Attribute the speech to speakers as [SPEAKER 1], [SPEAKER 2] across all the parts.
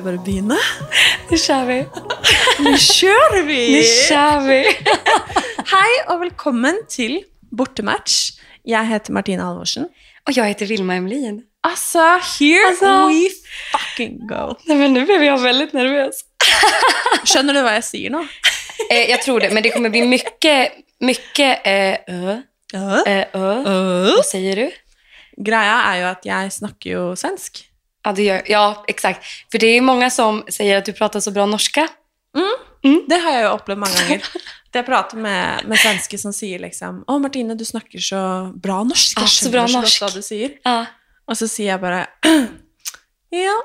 [SPEAKER 1] Vi bara begynne?
[SPEAKER 2] Nu kör vi.
[SPEAKER 1] Nu kör vi!
[SPEAKER 2] Nu kör vi.
[SPEAKER 1] Hei og velkommen til Bortematch. Jeg heter Martine Halvorsen.
[SPEAKER 2] Och jag heter Vilma Emlin.
[SPEAKER 1] Altså, here
[SPEAKER 2] Altså.
[SPEAKER 1] we fucking go.
[SPEAKER 2] Nej, men nu blev jag väldigt nervös.
[SPEAKER 1] Skjønner du hva jeg sier nå?
[SPEAKER 2] Eh, jag tror det, men det kommer bli mycket, mycket eh, ö.
[SPEAKER 1] Ja.
[SPEAKER 2] Eh, ö. Vad säger du?
[SPEAKER 1] Greia er jo at jeg snakker jo svensk.
[SPEAKER 2] Ja, det gör, ja, exakt. För det är många som säger att du pratar så bra norska.
[SPEAKER 1] Det har jeg jo opplevd mange ganger. At jeg prater med, med svenske som sier liksom Å, Martine, du snakker så bra norsk.
[SPEAKER 2] Ja,
[SPEAKER 1] Jeg
[SPEAKER 2] så bra
[SPEAKER 1] så
[SPEAKER 2] norsk.
[SPEAKER 1] godt hva du sier.
[SPEAKER 2] Ja.
[SPEAKER 1] Og så sier jeg bare Ja.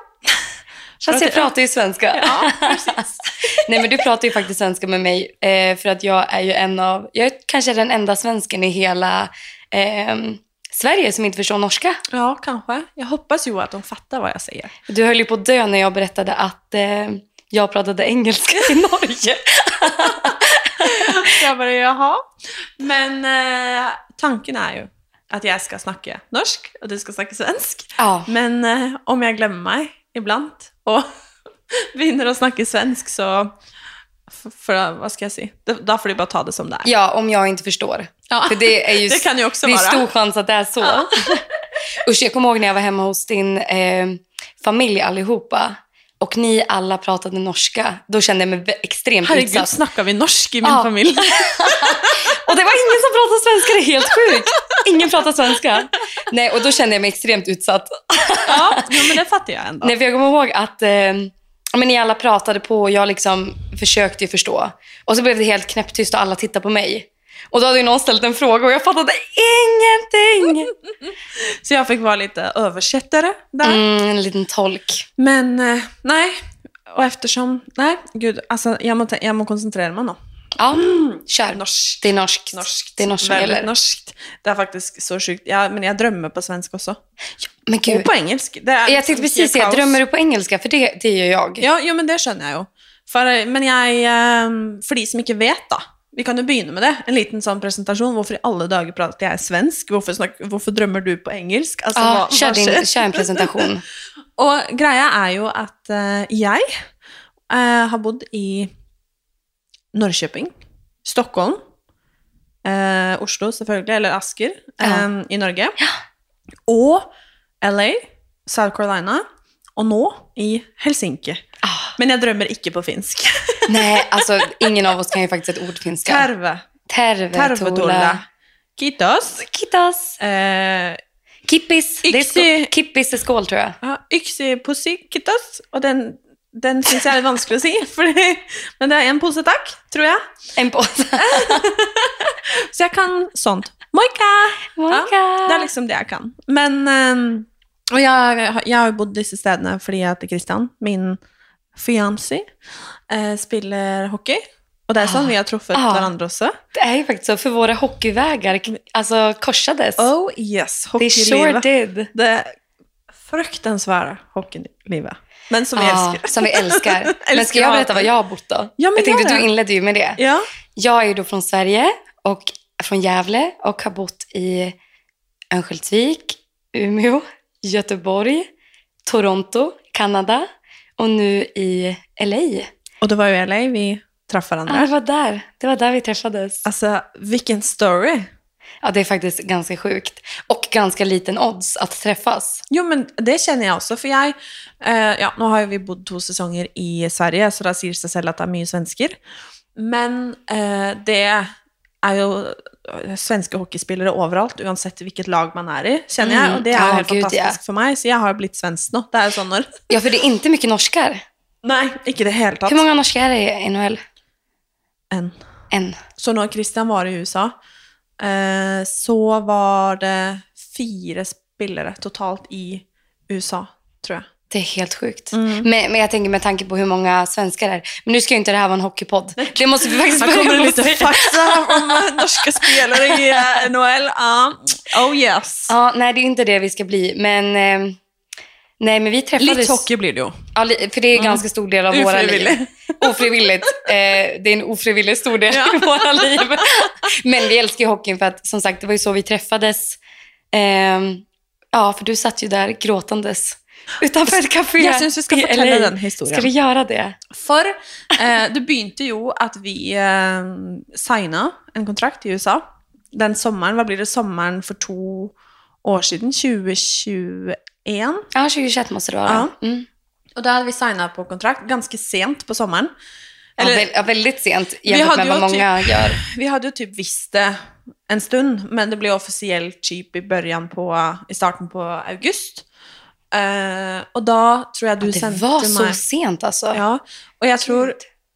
[SPEAKER 2] Fast jag pratar ju svenska.
[SPEAKER 1] Ja, precis.
[SPEAKER 2] Nej, men du pratar ju faktiskt svenska med mig. Eh, för att jag är ju en av, jag är kanske den enda svensken i hela eh, Sverige som inte förstår norska.
[SPEAKER 1] Ja, kanske. Jeg hoppas jo at de fatter hva jeg sier.
[SPEAKER 2] Du höll ju på att dö när jag berättade att eh, jag pratade engelska i Norge.
[SPEAKER 1] Jeg bare jaha. Men eh, tanken er jo at jeg skal snakke norsk, og du skal snakke svensk.
[SPEAKER 2] Ja.
[SPEAKER 1] Men eh, om jeg glemmer meg iblant og begynner å snakke svensk, så for, Hva skal jeg si? Da- Da får de bare ta det som det er.
[SPEAKER 2] ja, om jag inte förstår.
[SPEAKER 1] Ja.
[SPEAKER 2] För det är ju
[SPEAKER 1] Det kan ju också
[SPEAKER 2] det är
[SPEAKER 1] vara.
[SPEAKER 2] stor chans att det är så.
[SPEAKER 1] Ja.
[SPEAKER 2] Usch, jag kommer ihåg när jag var hemma hos din eh, familj allihopa och ni alla pratade norska. Då kände jag mig extremt
[SPEAKER 1] Herregud,
[SPEAKER 2] utsatt.
[SPEAKER 1] snakker vi norsk i min
[SPEAKER 2] Ja.
[SPEAKER 1] familj?
[SPEAKER 2] Och det var ingen som pratade svenska, det är helt sjukt. Ingen pratar svenska. Nej, och då kände jag mig extremt utsatt.
[SPEAKER 1] ja, men det fatter jeg ennå.
[SPEAKER 2] Nej, för jag kommer ihåg att eh, men ni alla pratade på och jag liksom försökte ju förstå. Och så blev det helt knäpptyst och alla tittade på mig. Och då hade ju någon ställt en fråga och jag fattade ingenting.
[SPEAKER 1] Så jeg fikk være litt oversettere der.
[SPEAKER 2] Mm, en liten tolk.
[SPEAKER 1] Men eh, nei. Og eftersom Nei, gud, altså, jeg må, te- jeg må konsentrere meg nå.
[SPEAKER 2] Ja, kör.
[SPEAKER 1] Norsk.
[SPEAKER 2] Det är norskt.
[SPEAKER 1] Norskt.
[SPEAKER 2] Det är norskt gäller.
[SPEAKER 1] norskt. Det er faktisk så sjukt. Ja, men jeg drømmer på svensk også.
[SPEAKER 2] Men gud,
[SPEAKER 1] på engelsk.
[SPEAKER 2] Jag
[SPEAKER 1] liksom
[SPEAKER 2] tänkte precis
[SPEAKER 1] helt
[SPEAKER 2] säga, drömmer du på engelska? För det, det gör jag.
[SPEAKER 1] Ja, jo, men det skjønner jeg jo. For, eh, men jeg eh, For de som ikke vet, da. Vi kan jo begynne med det. En liten sånn presentasjon. Hvorfor i alle dager prater jeg svensk? Hvorfor, snak, hvorfor drømmer du på engelsk? Altså,
[SPEAKER 2] Ja,
[SPEAKER 1] hva,
[SPEAKER 2] kör, din, kör en presentation.
[SPEAKER 1] Og greia er jo at eh, jeg eh, har bodd i Norrköping, Stockholm, eh, Oslo selvfølgelig, eller Asker
[SPEAKER 2] Ja.
[SPEAKER 1] eh, i Norge, og LA, South Carolina, og nå i Helsinki.
[SPEAKER 2] Ah,
[SPEAKER 1] Men jeg drømmer ikke på finsk.
[SPEAKER 2] nej, alltså ingen av oss kan ju faktiskt ett ord finska.
[SPEAKER 1] Terve.
[SPEAKER 2] Tervetulla.
[SPEAKER 1] Kitos.
[SPEAKER 2] Kitas.
[SPEAKER 1] Eh,
[SPEAKER 2] Kippis. Det är skål. Kippis är skål tror jag.
[SPEAKER 1] ja, yksi pussy kitos. Og den, den syns jeg er litt vanskelig å si. Fordi, men det er en pose, takk, tror jeg.
[SPEAKER 2] En påse.
[SPEAKER 1] Så jeg kan sånt. Moika!
[SPEAKER 2] Moika.
[SPEAKER 1] det er liksom det jeg kan. Men Og jeg, jeg har jo bodd disse stedene fordi at Christian, min fiancé, eh, spiller hockey. Og det er sånn vi har truffet
[SPEAKER 2] Ah.
[SPEAKER 1] hverandre også.
[SPEAKER 2] Det är ju faktiskt så, för våra hockeyvägar alltså, korsades.
[SPEAKER 1] Oh yes,
[SPEAKER 2] They sure
[SPEAKER 1] hockeylivet.
[SPEAKER 2] did.
[SPEAKER 1] Det fruktansvära hockeylivet. Men som vi
[SPEAKER 2] Ja,
[SPEAKER 1] älskar.
[SPEAKER 2] som vi älskar. Men ska jag
[SPEAKER 1] och
[SPEAKER 2] berätta var jag har bott då?
[SPEAKER 1] Ja, men
[SPEAKER 2] jag tänkte du inledde ju med det.
[SPEAKER 1] Ja.
[SPEAKER 2] Jag är ju då från Sverige och från Gävle och har bott i Örnsköldsvik, Umeå, Göteborg, Toronto, Kanada och nu i LA.
[SPEAKER 1] Och det var ju i LA vi träffade
[SPEAKER 2] Ja,
[SPEAKER 1] varandra.
[SPEAKER 2] det var där. Det var där vi träffades.
[SPEAKER 1] Alltså, vilken story.
[SPEAKER 2] Ja, det är faktiskt ganska sjukt. Och ganska liten odds att träffas.
[SPEAKER 1] Jo, men det kjenner jeg også, for jeg eh, Ja, nå har vi bodd to sesonger i Sverige, så det seg selv at det er mye svensker. Men eh, det er jo eh, svenske hockeyspillere overalt, uansett hvilket lag man er i, kjenner jeg.
[SPEAKER 2] Mm.
[SPEAKER 1] Og det
[SPEAKER 2] Ja,
[SPEAKER 1] jo helt
[SPEAKER 2] gud,
[SPEAKER 1] fantastisk
[SPEAKER 2] ja.
[SPEAKER 1] for meg, så jeg har blitt svensk nå. Det jo sånn når
[SPEAKER 2] Ja, för det är inte mycket norskar.
[SPEAKER 1] Nei, ikke i det hele tatt.
[SPEAKER 2] Hur många norskar är det i NHL?
[SPEAKER 1] En.
[SPEAKER 2] En.
[SPEAKER 1] Så når Christian var i USA, eh, så var det fire spillere totalt i USA, tror jeg.
[SPEAKER 2] Det är helt sjukt.
[SPEAKER 1] Mm.
[SPEAKER 2] Men, men jag tänker med tanke på hur många svenskar det är. Men nu ska ju inte det här vara en hockeypodd. Det måste vi faktiskt börja
[SPEAKER 1] lite
[SPEAKER 2] med.
[SPEAKER 1] fakta om norske spelare i NHL. Ja. Oh yes.
[SPEAKER 2] Ja, nej, det är inte det vi ska bli. Men, eh, nej, men vi träffades...
[SPEAKER 1] Litt hockey blir det jo.
[SPEAKER 2] Ja, för det är en ganska stor del av våra liv. Ofrivilligt. Eh, det är en ofrivillig stor del
[SPEAKER 1] Ja.
[SPEAKER 2] i våra liv. Men vi älskar ju hockeyn för att som sagt, det var ju så vi träffades. Eh, ja, för du satt ju där gråtandes Utanför ett café
[SPEAKER 1] Jeg syns vi skal
[SPEAKER 2] i
[SPEAKER 1] fortelle
[SPEAKER 2] LA.
[SPEAKER 1] den historien.
[SPEAKER 2] Ska vi göra det?
[SPEAKER 1] For eh, det begynte jo at vi eh, signa en kontrakt i USA. Den sommeren, hva blir det, sommeren for to år siden? 2021?
[SPEAKER 2] Ja, 2021 måste det vara. Mm.
[SPEAKER 1] Og da hadde vi signa på kontrakt ganske sent på sommeren.
[SPEAKER 2] Ja,
[SPEAKER 1] Eller-
[SPEAKER 2] ja, väldigt sent jämfört
[SPEAKER 1] hade
[SPEAKER 2] med vad
[SPEAKER 1] ju
[SPEAKER 2] många gör.
[SPEAKER 1] Vi hadde jo typ visst det en stund, men det ble offisielt typ i, början på, i starten på august. Eh, og da tror jeg du
[SPEAKER 2] Det
[SPEAKER 1] sendte
[SPEAKER 2] var så
[SPEAKER 1] meg
[SPEAKER 2] sent alltså.
[SPEAKER 1] Ja, og jeg tror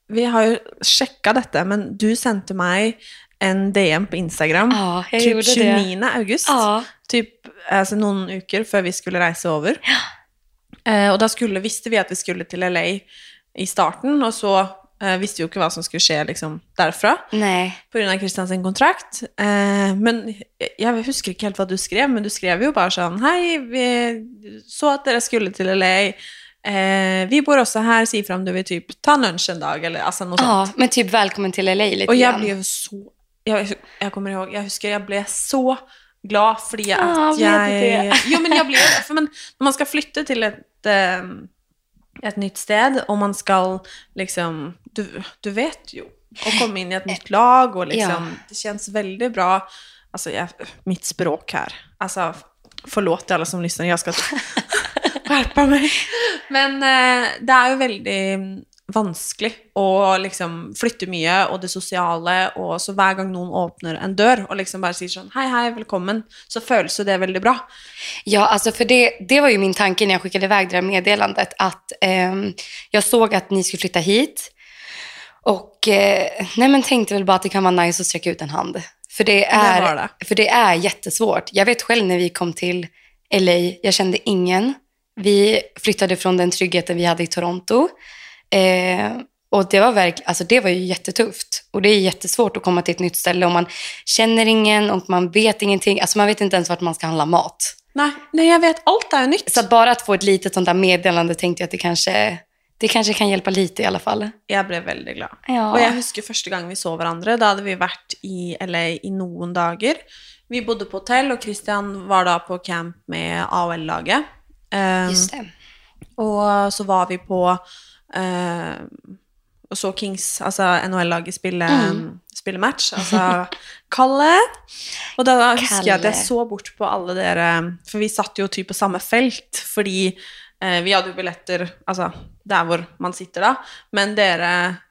[SPEAKER 1] Vi har jo sjekka dette, men du sendte meg en DM på Instagram
[SPEAKER 2] Ja, jag
[SPEAKER 1] typ
[SPEAKER 2] gjorde
[SPEAKER 1] 29.
[SPEAKER 2] det.
[SPEAKER 1] august.
[SPEAKER 2] Ja.
[SPEAKER 1] Typ altså noen uker før vi skulle reise over. Eh, og da skulle, visste vi at vi skulle til LA i starten, og så eh, visste vi jo ikke hva som skulle skje liksom, derfra pga. Kristians kontrakt. Eh, men jeg, jeg husker ikke helt hva du skrev, men du skrev jo bare sånn Hei, vi så at dere skulle til LA. Eh, vi bor også her, si ifra om du vil typ ta lunsj en dag, eller altså noe
[SPEAKER 2] Ja,
[SPEAKER 1] sånt.
[SPEAKER 2] men typ välkommen till LA lite
[SPEAKER 1] Og jeg
[SPEAKER 2] grann.
[SPEAKER 1] ble jo så jeg, jeg kommer ihåg, jeg husker jeg ble så glad fordi at
[SPEAKER 2] Ja,
[SPEAKER 1] jeg
[SPEAKER 2] det?
[SPEAKER 1] Jo, men jeg ble det. For men når man skal flytte til et, eh, et nytt sted, og man skal liksom Du, du vet jo å komme inn i et nytt lag, og liksom Det kjennes veldig bra. Altså, jeg, mitt språk her Altså, forlåt til alle som lyssnar, jeg skal skjerpe meg. Men eh, det er jo veldig vanskelig å liksom flytte mye, og det sosiale, og så hver gang noen åpner en dør og liksom bare sier sånn hei, hei, velkommen, så føles jo det veldig bra.
[SPEAKER 2] Ja, alltså för det, det var ju min tanke när jag skickade iväg det där meddelandet. Att ehm, jag såg att ni skulle flytta hit. Och eh, nej men tänkte väl bara att det kan vara nice att sträcka ut en hand. För det är,
[SPEAKER 1] var det.
[SPEAKER 2] För det är jättesvårt. Jag vet själv när vi kom till LA, jag kände ingen. Vi flyttade från den tryggheten vi hade i Toronto. Eh, och det var, verk, alltså det var ju jättetufft. Och det är jättesvårt att komma till ett nytt ställe och man känner ingen och man vet ingenting. Alltså man vet inte ens vart man ska handla mat.
[SPEAKER 1] Nei, nei jeg vet, er jo nytt.
[SPEAKER 2] Så att bara att få ett litet sånt där meddelande tänkte jag att det kanske, det kanske kan hjälpa lite i alla fall.
[SPEAKER 1] Jeg ble veldig glad.
[SPEAKER 2] Ja.
[SPEAKER 1] Og jeg husker første gang vi så hverandre, da hadde vi vært i LA i noen dager. Vi bodde på hotell, og Christian var da på camp med AOL-laget. Um,
[SPEAKER 2] Just det.
[SPEAKER 1] Og så var vi på eh, og så Kings, altså NHL-laget, spille,
[SPEAKER 2] Mm.
[SPEAKER 1] spille match. Altså Kalle. Og da husker jeg at jeg så bort på alle dere For vi satt jo typ på samme felt, fordi vi hadde jo billetter altså der hvor man sitter da. Men dere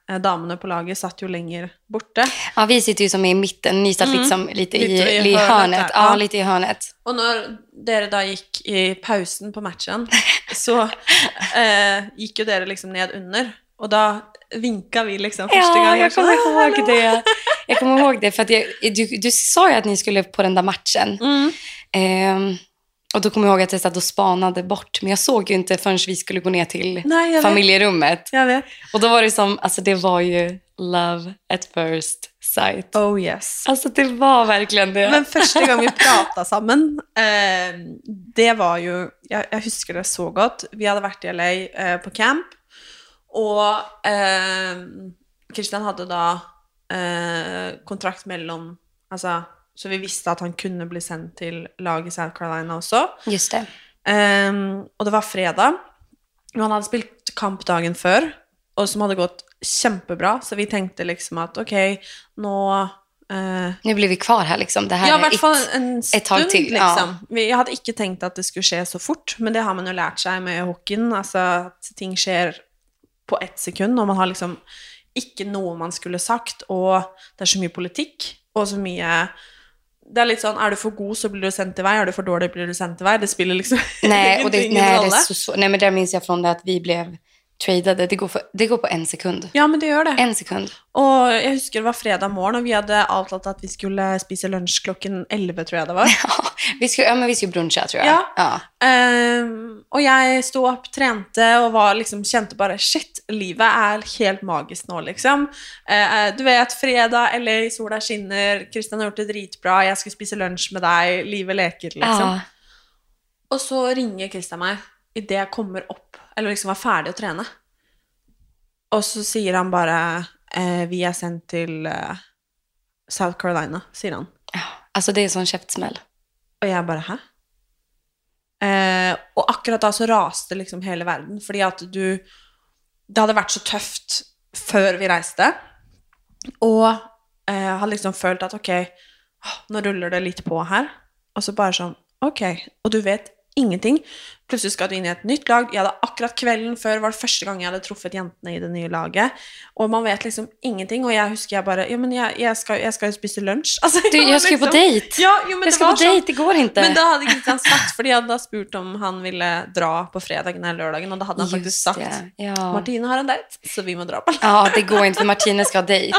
[SPEAKER 1] eh, damene på laget satt jo lenger borte.
[SPEAKER 2] Ja, vi sitter ju som i mitten, ni satt liksom lite i,
[SPEAKER 1] Lite i
[SPEAKER 2] i
[SPEAKER 1] hörnet där,
[SPEAKER 2] Ja,
[SPEAKER 1] ja.
[SPEAKER 2] lite i hörnet.
[SPEAKER 1] Og når dere da gikk i pausen på matchen, så eh, gikk jo dere liksom ned under. Og da vinka vi liksom første
[SPEAKER 2] Ja,
[SPEAKER 1] gang.
[SPEAKER 2] jag kommer ihåg det. Jag kommer ihåg det för att jag, du, du sa ju att ni skulle på den där matchen.
[SPEAKER 1] Mm.
[SPEAKER 2] Ehm, och då kommer jag ihåg att jag satt och spanade bort, men jag såg ju inte förrän vi skulle gå ner till
[SPEAKER 1] Nej, jag
[SPEAKER 2] familjerummet.
[SPEAKER 1] Jag vet.
[SPEAKER 2] Och då var det som, alltså det var ju love at first sight.
[SPEAKER 1] Oh yes.
[SPEAKER 2] Alltså det var verkligen det.
[SPEAKER 1] Men første gang vi prata sammen, eh, det var jo jeg, jeg husker det så godt. Vi hadde vært i LA eh, på camp, og eh, Christian hadde da eh, kontrakt mellom Altså, så vi visste at han kunne bli sendt til laget i South Carolina også.
[SPEAKER 2] Just det.
[SPEAKER 1] Ehm, og det var fredag. Og han hadde spilt kamp dagen før, og som hadde gått kjempebra. Så vi tenkte liksom at ok, nå eh,
[SPEAKER 2] Nu blir vi kvar här liksom. Det här
[SPEAKER 1] Ja, i
[SPEAKER 2] är
[SPEAKER 1] hvert fall
[SPEAKER 2] ett-
[SPEAKER 1] en
[SPEAKER 2] ett tag
[SPEAKER 1] stund,
[SPEAKER 2] till, ja.
[SPEAKER 1] liksom. Vi- Jeg hadde ikke tenkt at det skulle skje så fort, men det har man jo lært seg med hockeyen. Altså at ting skjer på ett sekund, og man har liksom ikke noe man skulle sagt, og det er så mye politikk, og så mye Det er litt sånn Er du for god, så blir du sendt til vei. Er du for dårlig, blir du sendt til vei. Det spiller liksom
[SPEAKER 2] Nej, och det, nej, det så, nej, men där minns jag från det att vi blev tradade. Det går, för, det går på en sekund.
[SPEAKER 1] Ja, men det gjør det.
[SPEAKER 2] En sekund.
[SPEAKER 1] Og jeg husker det var fredag morgen, og vi hadde avtalt at vi skulle spise lunsj klokken 11, tror jeg det var.
[SPEAKER 2] Ja, vi skulle, ja, men vi skulle bruncha tror jag.
[SPEAKER 1] Ja.
[SPEAKER 2] Ja.
[SPEAKER 1] Ehm, og jeg sto opp, trente og var liksom, kjente bare Shit, livet er helt magisk nå, liksom. Eh, du vet, fredag, LA, sola skinner, Kristian har gjort det dritbra, jeg skal spise lunsj med deg, livet leker, liksom.
[SPEAKER 2] Ja.
[SPEAKER 1] Og så ringer Kristian meg idet jeg kommer opp, eller liksom var ferdig å trene. Og så sier han bare eh, Vi er sendt til eh, South Carolina, sier han.
[SPEAKER 2] Ja, Alltså det är sån käftsmäll.
[SPEAKER 1] Og jeg bare Hæ? Eh, og akkurat da så raste liksom hele verden, fordi at du Det hadde vært så tøft før vi reiste, og eh, hadde liksom følt at ok, åh, nå ruller det litt på her, og så bare sånn ok, og du vet ingenting. Plutselig skal du inn i et nytt lag. Jeg hadde akkurat kvelden før var det første gang jeg hadde truffet jentene i det nye laget. Og man vet liksom ingenting. Og jeg husker jeg bare Ja, men jeg, jeg, skal, jeg skal jo spise lunsj. Altså,
[SPEAKER 2] Du,
[SPEAKER 1] det var
[SPEAKER 2] jag ska ju på
[SPEAKER 1] liksom-
[SPEAKER 2] dejt.
[SPEAKER 1] Ja, jo, men
[SPEAKER 2] Jag
[SPEAKER 1] det
[SPEAKER 2] ska
[SPEAKER 1] var
[SPEAKER 2] på dejt, det går inte.
[SPEAKER 1] Men da hadde han sagt, fordi jeg hadde spurt om han ville dra på fredagen eller lørdagen, og da hadde han faktisk
[SPEAKER 2] Just
[SPEAKER 1] sagt
[SPEAKER 2] det. Ja.
[SPEAKER 1] Martine har en date, så vi må dra på
[SPEAKER 2] ja, det går inte för Martina ska ha dejt.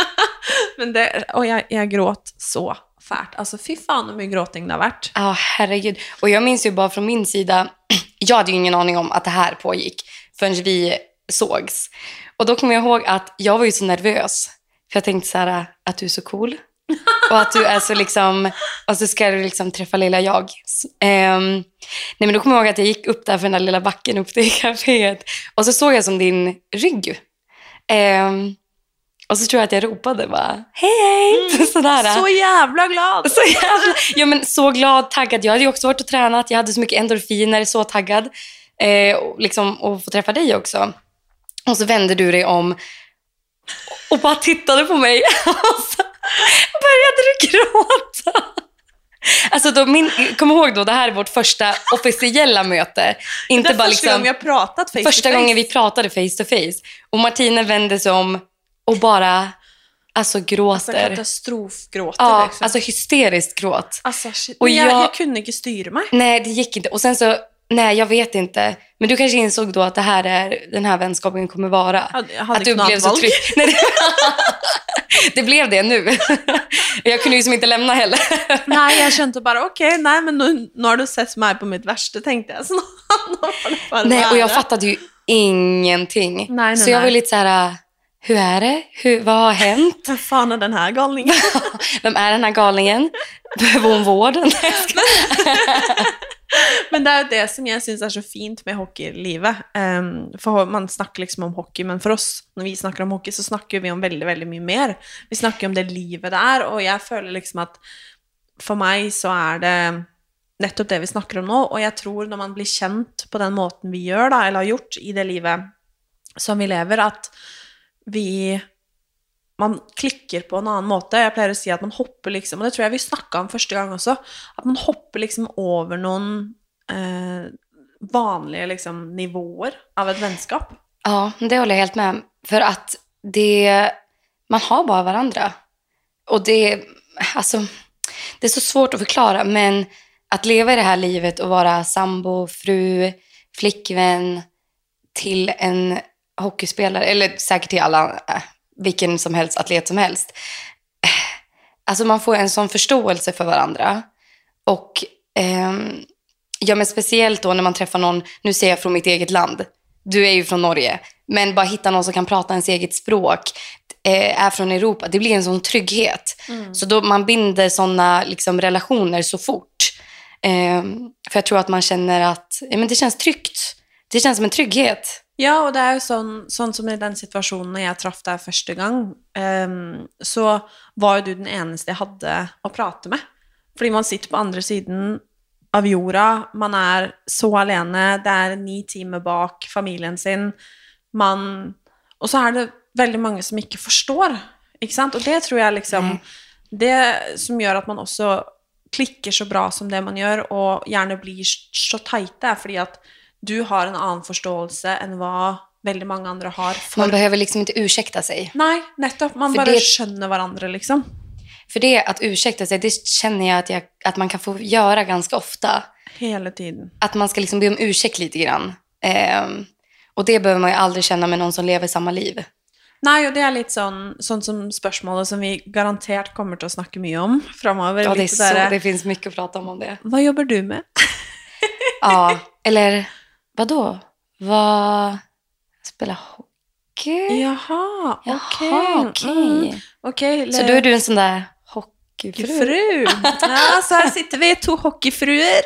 [SPEAKER 1] Men det, Og jeg, jeg gråt så fælt. Altså, fy faen hvor mye gråting det har vært.
[SPEAKER 2] Ja, herregud. Och jag minns ju bara från min sida, jag hade ju ingen aning om att det här pågick förrän vi sågs. Och då kommer jag ihåg att jag var ju så nervös. För jag tänkte så här, att du är så cool. Och att du är så liksom, och så ska du liksom träffa lilla jag. Ehm, nej men då kommer jag ihåg att jag gick upp där för den där lilla backen upp till kaféet. Och så såg jag som din rygg. Ehm, och så tror jag att jag ropade bara, hej hej! Sådär.
[SPEAKER 1] Så jævla glad!
[SPEAKER 2] Så jävla, ja, men så glad, taggad. Jag hade också varit och tränat. Jag hade så mycket endorfiner, så taggad. Eh, och liksom, och få träffa dig också. Och så vände du dig om och bara tittade på mig. Och så började du gråta. Alltså då, min, kom ihåg då, det här är vårt första officiella möte. Inte
[SPEAKER 1] det är
[SPEAKER 2] bara
[SPEAKER 1] första
[SPEAKER 2] liksom,
[SPEAKER 1] gången vi har pratat face
[SPEAKER 2] första
[SPEAKER 1] to face.
[SPEAKER 2] gången vi pratade face to face. Och Martina vände sig om och bara alltså,
[SPEAKER 1] Altså,
[SPEAKER 2] gråter.
[SPEAKER 1] katastrofgråter,
[SPEAKER 2] ja,
[SPEAKER 1] liksom.
[SPEAKER 2] alltså hysteriskt gråt.
[SPEAKER 1] Altså, shit.
[SPEAKER 2] Og
[SPEAKER 1] Men jeg,
[SPEAKER 2] jeg-
[SPEAKER 1] jeg kunne ikke styre meg.
[SPEAKER 2] Nej, det gick inte. Och sen så, nej jag vet inte. Men du kanske insåg då att det här är, den här vänskapen kommer vara. Att du blev så trygg. Nej, det, det blev det nu. Jag kunde ju som inte lämna heller.
[SPEAKER 1] Nei, jeg skjønte bare ok, nei, men nå, nå har du sett meg på mitt verste, tenkte jeg. Så det bare
[SPEAKER 2] Nej, och jag fattade ju ingenting.
[SPEAKER 1] Nej, nej,
[SPEAKER 2] så jag var
[SPEAKER 1] nej.
[SPEAKER 2] lite så här, hur är det? Hur, vad har hänt?
[SPEAKER 1] Hvem faen er den her galningen?
[SPEAKER 2] Vem är den här galningen? Behöver hon vård? Nej, jag skojar.
[SPEAKER 1] Men det jo det som jeg syns er så fint med hockeylivet. Um, for man snakker liksom om hockey, men for oss, når vi snakker om hockey, så snakker vi om veldig, veldig mye mer. Vi snakker om det livet det er, og jeg føler liksom at for meg så er det nettopp det vi snakker om nå, og jeg tror når man blir kjent på den måten vi gjør, da, eller har gjort i det livet som vi lever, at vi man klikker på en annen måte. Jeg pleier å si at man hopper liksom, og det tror jeg vi snakka om første gang også, at man hopper liksom over noen eh, vanliga liksom nivåer av ett vänskap.
[SPEAKER 2] Ja, det håller jag helt med. För att det, man har bara varandra. Och det, alltså, det är så svårt att förklara, men att leva i det här livet och vara sambo, fru, flickvän till en hockeyspelare, eller säkert till alla, äh, vilken som helst atlet som helst. Eh, Alltså man får en sån förståelse för varandra. Och ehm, ja, men speciellt då när man träffar någon, nu ser jag från mitt eget land, du är ju från Norge, men bara hitta någon som kan prata ens eget språk, eh, är från Europa, det blir en sån trygghet. Så då man binder såna liksom, relationer så fort. Eh, för jag tror att man känner att ja, men det känns tryggt. Det känns som en trygghet.
[SPEAKER 1] Ja, og det er jo sånn, sånn som i den situasjonen jeg traff deg første gang, ehm, så var jo du den eneste jeg hadde å prate med. Fordi man sitter på andre siden av jorda, man er så alene, det er ni timer bak familien sin, man Og så er det veldig mange som ikke forstår, ikke sant? Og det tror jeg liksom Det som gjør at man også klikker så bra som det man gjør, og gjerne blir så teite, er fordi at du har en annen forståelse enn hva veldig mange andre har. For...
[SPEAKER 2] Man behöver liksom inte ursäkta sig.
[SPEAKER 1] Nei, nettopp. Man
[SPEAKER 2] For
[SPEAKER 1] bare
[SPEAKER 2] det-
[SPEAKER 1] skjønner hverandre, liksom.
[SPEAKER 2] För det att ursäkta sig, det känner jag att, jag att man kan få göra ganska ofta.
[SPEAKER 1] Hele tiden.
[SPEAKER 2] Att man ska liksom be om ursäkt lite grann. Ehm, och det behöver man ju aldrig känna med någon som lever samma liv.
[SPEAKER 1] Nei, og det er litt sånn, sånn som spørsmålet som vi garantert kommer å snakke mye om framover.
[SPEAKER 2] Ja, det, är så, det finns mycket att prata om om det.
[SPEAKER 1] Hva jobber du med?
[SPEAKER 2] Ja, eller vadå? Vad... Spela hockey?
[SPEAKER 1] Jaha, ok.
[SPEAKER 2] Jaha, okej.
[SPEAKER 1] Mm, ok,
[SPEAKER 2] Så då är du en sån där hockeyfru?
[SPEAKER 1] Ja, så her sitter vi, to hockeyfruer.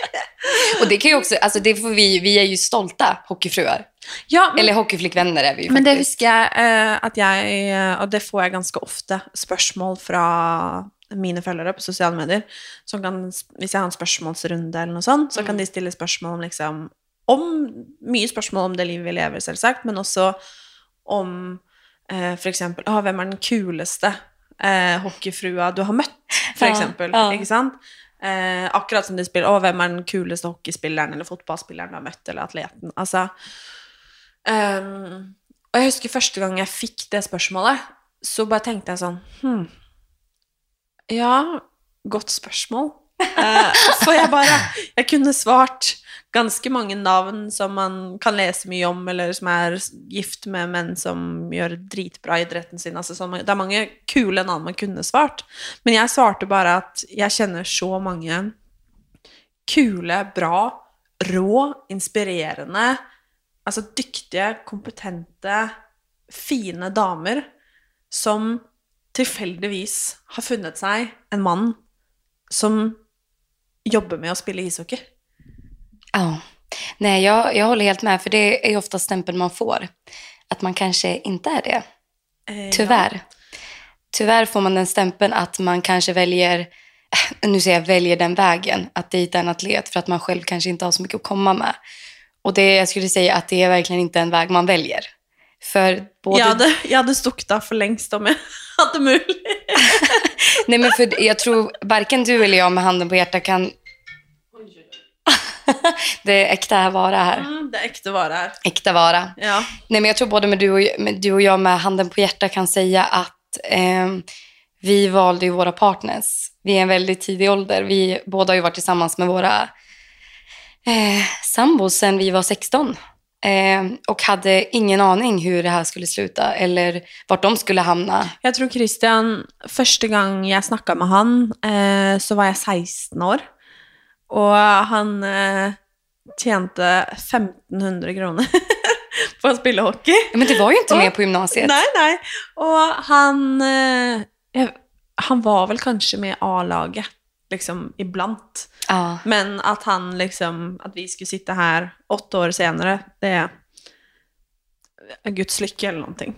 [SPEAKER 2] Och det kan ju också, alltså det får vi, vi är ju stolta hockeyfruar.
[SPEAKER 1] Ja, men,
[SPEAKER 2] Eller hockeyflickvänner är vi ju
[SPEAKER 1] men det
[SPEAKER 2] faktiskt.
[SPEAKER 1] husker jeg eh, at jeg, eh, og det får jeg ganske ofte, spørsmål fra mine følgere på sosiale medier, som kan, hvis jeg har en spørsmålsrunde eller noe sånt, så kan de stille spørsmål om liksom om, Mye spørsmål om det livet vi lever, selvsagt, men også om eh, eksempel Å, hvem er den kuleste eh, hockeyfrua du har møtt, for
[SPEAKER 2] Ja, ja.
[SPEAKER 1] Ikke sant? Eh, akkurat som de spiller Å, hvem er den kuleste hockeyspilleren eller fotballspilleren du har møtt, eller atleten. Altså ehm, Og jeg husker første gang jeg fikk det spørsmålet, så bare tenkte jeg sånn Hm. Ja, godt spørsmål. Eh, for jeg bare Jeg kunne svart ganske mange navn som man kan lese mye om, eller som er gift med menn som gjør dritbra i idretten sin. Altså, det er mange kule navn man kunne svart. Men jeg svarte bare at jeg kjenner så mange kule, bra, rå, inspirerende, altså dyktige, kompetente, fine damer som tilfeldigvis har funnet seg en mann som jobbar med att spela ishockey.
[SPEAKER 2] Ja. Nej, jag, jag håller helt med, för det är ofta stämpeln man får. Att man kanske inte är det.
[SPEAKER 1] Eh,
[SPEAKER 2] Tyvärr. Tyvärr får man den stämpeln att man kanske väljer, nu säger jag väljer den vägen, att dejta en atlet för att man själv kanske inte har så mycket att komma med. Och det, jag skulle säga att det är verkligen inte en väg man väljer. För både...
[SPEAKER 1] Jag, hade, jag hade stuckit av för längst om jag hade möjlighet.
[SPEAKER 2] Nej, men för jag tror varken du eller jag med handen på hjärtat kan... det är äkta vara här.
[SPEAKER 1] Mm, det är äkta vara här.
[SPEAKER 2] Äkta vara.
[SPEAKER 1] Ja.
[SPEAKER 2] Nej, men jag tror både med du, och, med du och jag med handen på hjärtat kan säga att eh, vi valde ju våra partners. Vi är en väldigt tidig ålder. Vi båda har ju varit tillsammans med våra eh, sambos sedan vi var 16. Eh, och hade ingen aning hur det här skulle sluta eller vart de skulle hamna.
[SPEAKER 1] Jag tror Christian, första gången jag snackade med han eh, så var jag 16 år. Och han eh, tjänade 1500 kronor på att spela hockey.
[SPEAKER 2] Ja, Men det var ju inte med på gymnasiet.
[SPEAKER 1] Nej, nej. Och han, eh, han var väl kanske med A-laget, liksom ibland.
[SPEAKER 2] Ja.
[SPEAKER 1] Men att han liksom, att vi skulle sitta här åtta år senare, det är Guds lycka eller någonting.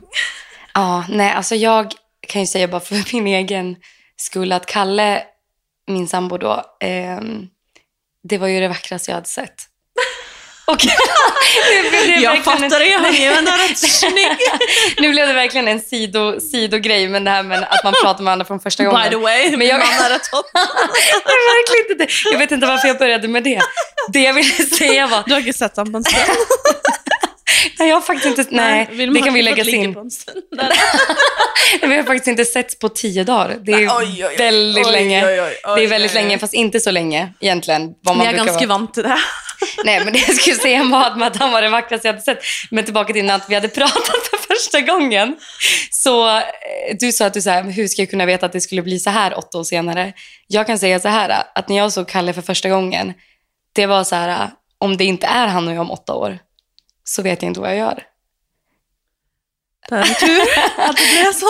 [SPEAKER 2] Ja, nej, alltså jag kan ju säga bara för min egen skull att Kalle, min sambo då, ehm, det var ju det vackraste jag hade sett. Och nu blev det
[SPEAKER 1] Jag
[SPEAKER 2] verkligen
[SPEAKER 1] fattar det, han är ju ändå rätt snygg.
[SPEAKER 2] Nu blev det verkligen en sido, sidogrej, men det här med att man pratar med varandra från första gången.
[SPEAKER 1] By the way,
[SPEAKER 2] Men
[SPEAKER 1] min
[SPEAKER 2] jag-
[SPEAKER 1] man är rätt hot.
[SPEAKER 2] Det är verkligen inte det. Jag vet inte varför jag började med det. Det jag ville säga var,
[SPEAKER 1] Du har inte sett honom på en stund?
[SPEAKER 2] nej, jag har faktiskt inte, nej,
[SPEAKER 1] Vill
[SPEAKER 2] det kan vi lägga in. Vi har faktiskt inte setts på tio dagar. Det är
[SPEAKER 1] Oj, oj,
[SPEAKER 2] väldigt
[SPEAKER 1] Oj,
[SPEAKER 2] länge. det är väldigt länge, fast inte så länge egentligen. Vad man
[SPEAKER 1] Men jag är ganska van till det.
[SPEAKER 2] Nej, men det jag skulle säga var att- han var det vackraste jag hade sett. Men tillbaka till att vi hade pratat för första gången. Så eh, du sa att du sa, hur ska jag kunna veta att det skulle bli så här åtta år senare? Jag kan säga så här, att när jag såg Kalle för första gången, det var så här, om det inte är han och jag om åtta år, så vet jag inte vad jag gör.
[SPEAKER 1] Det är tur att det blev så.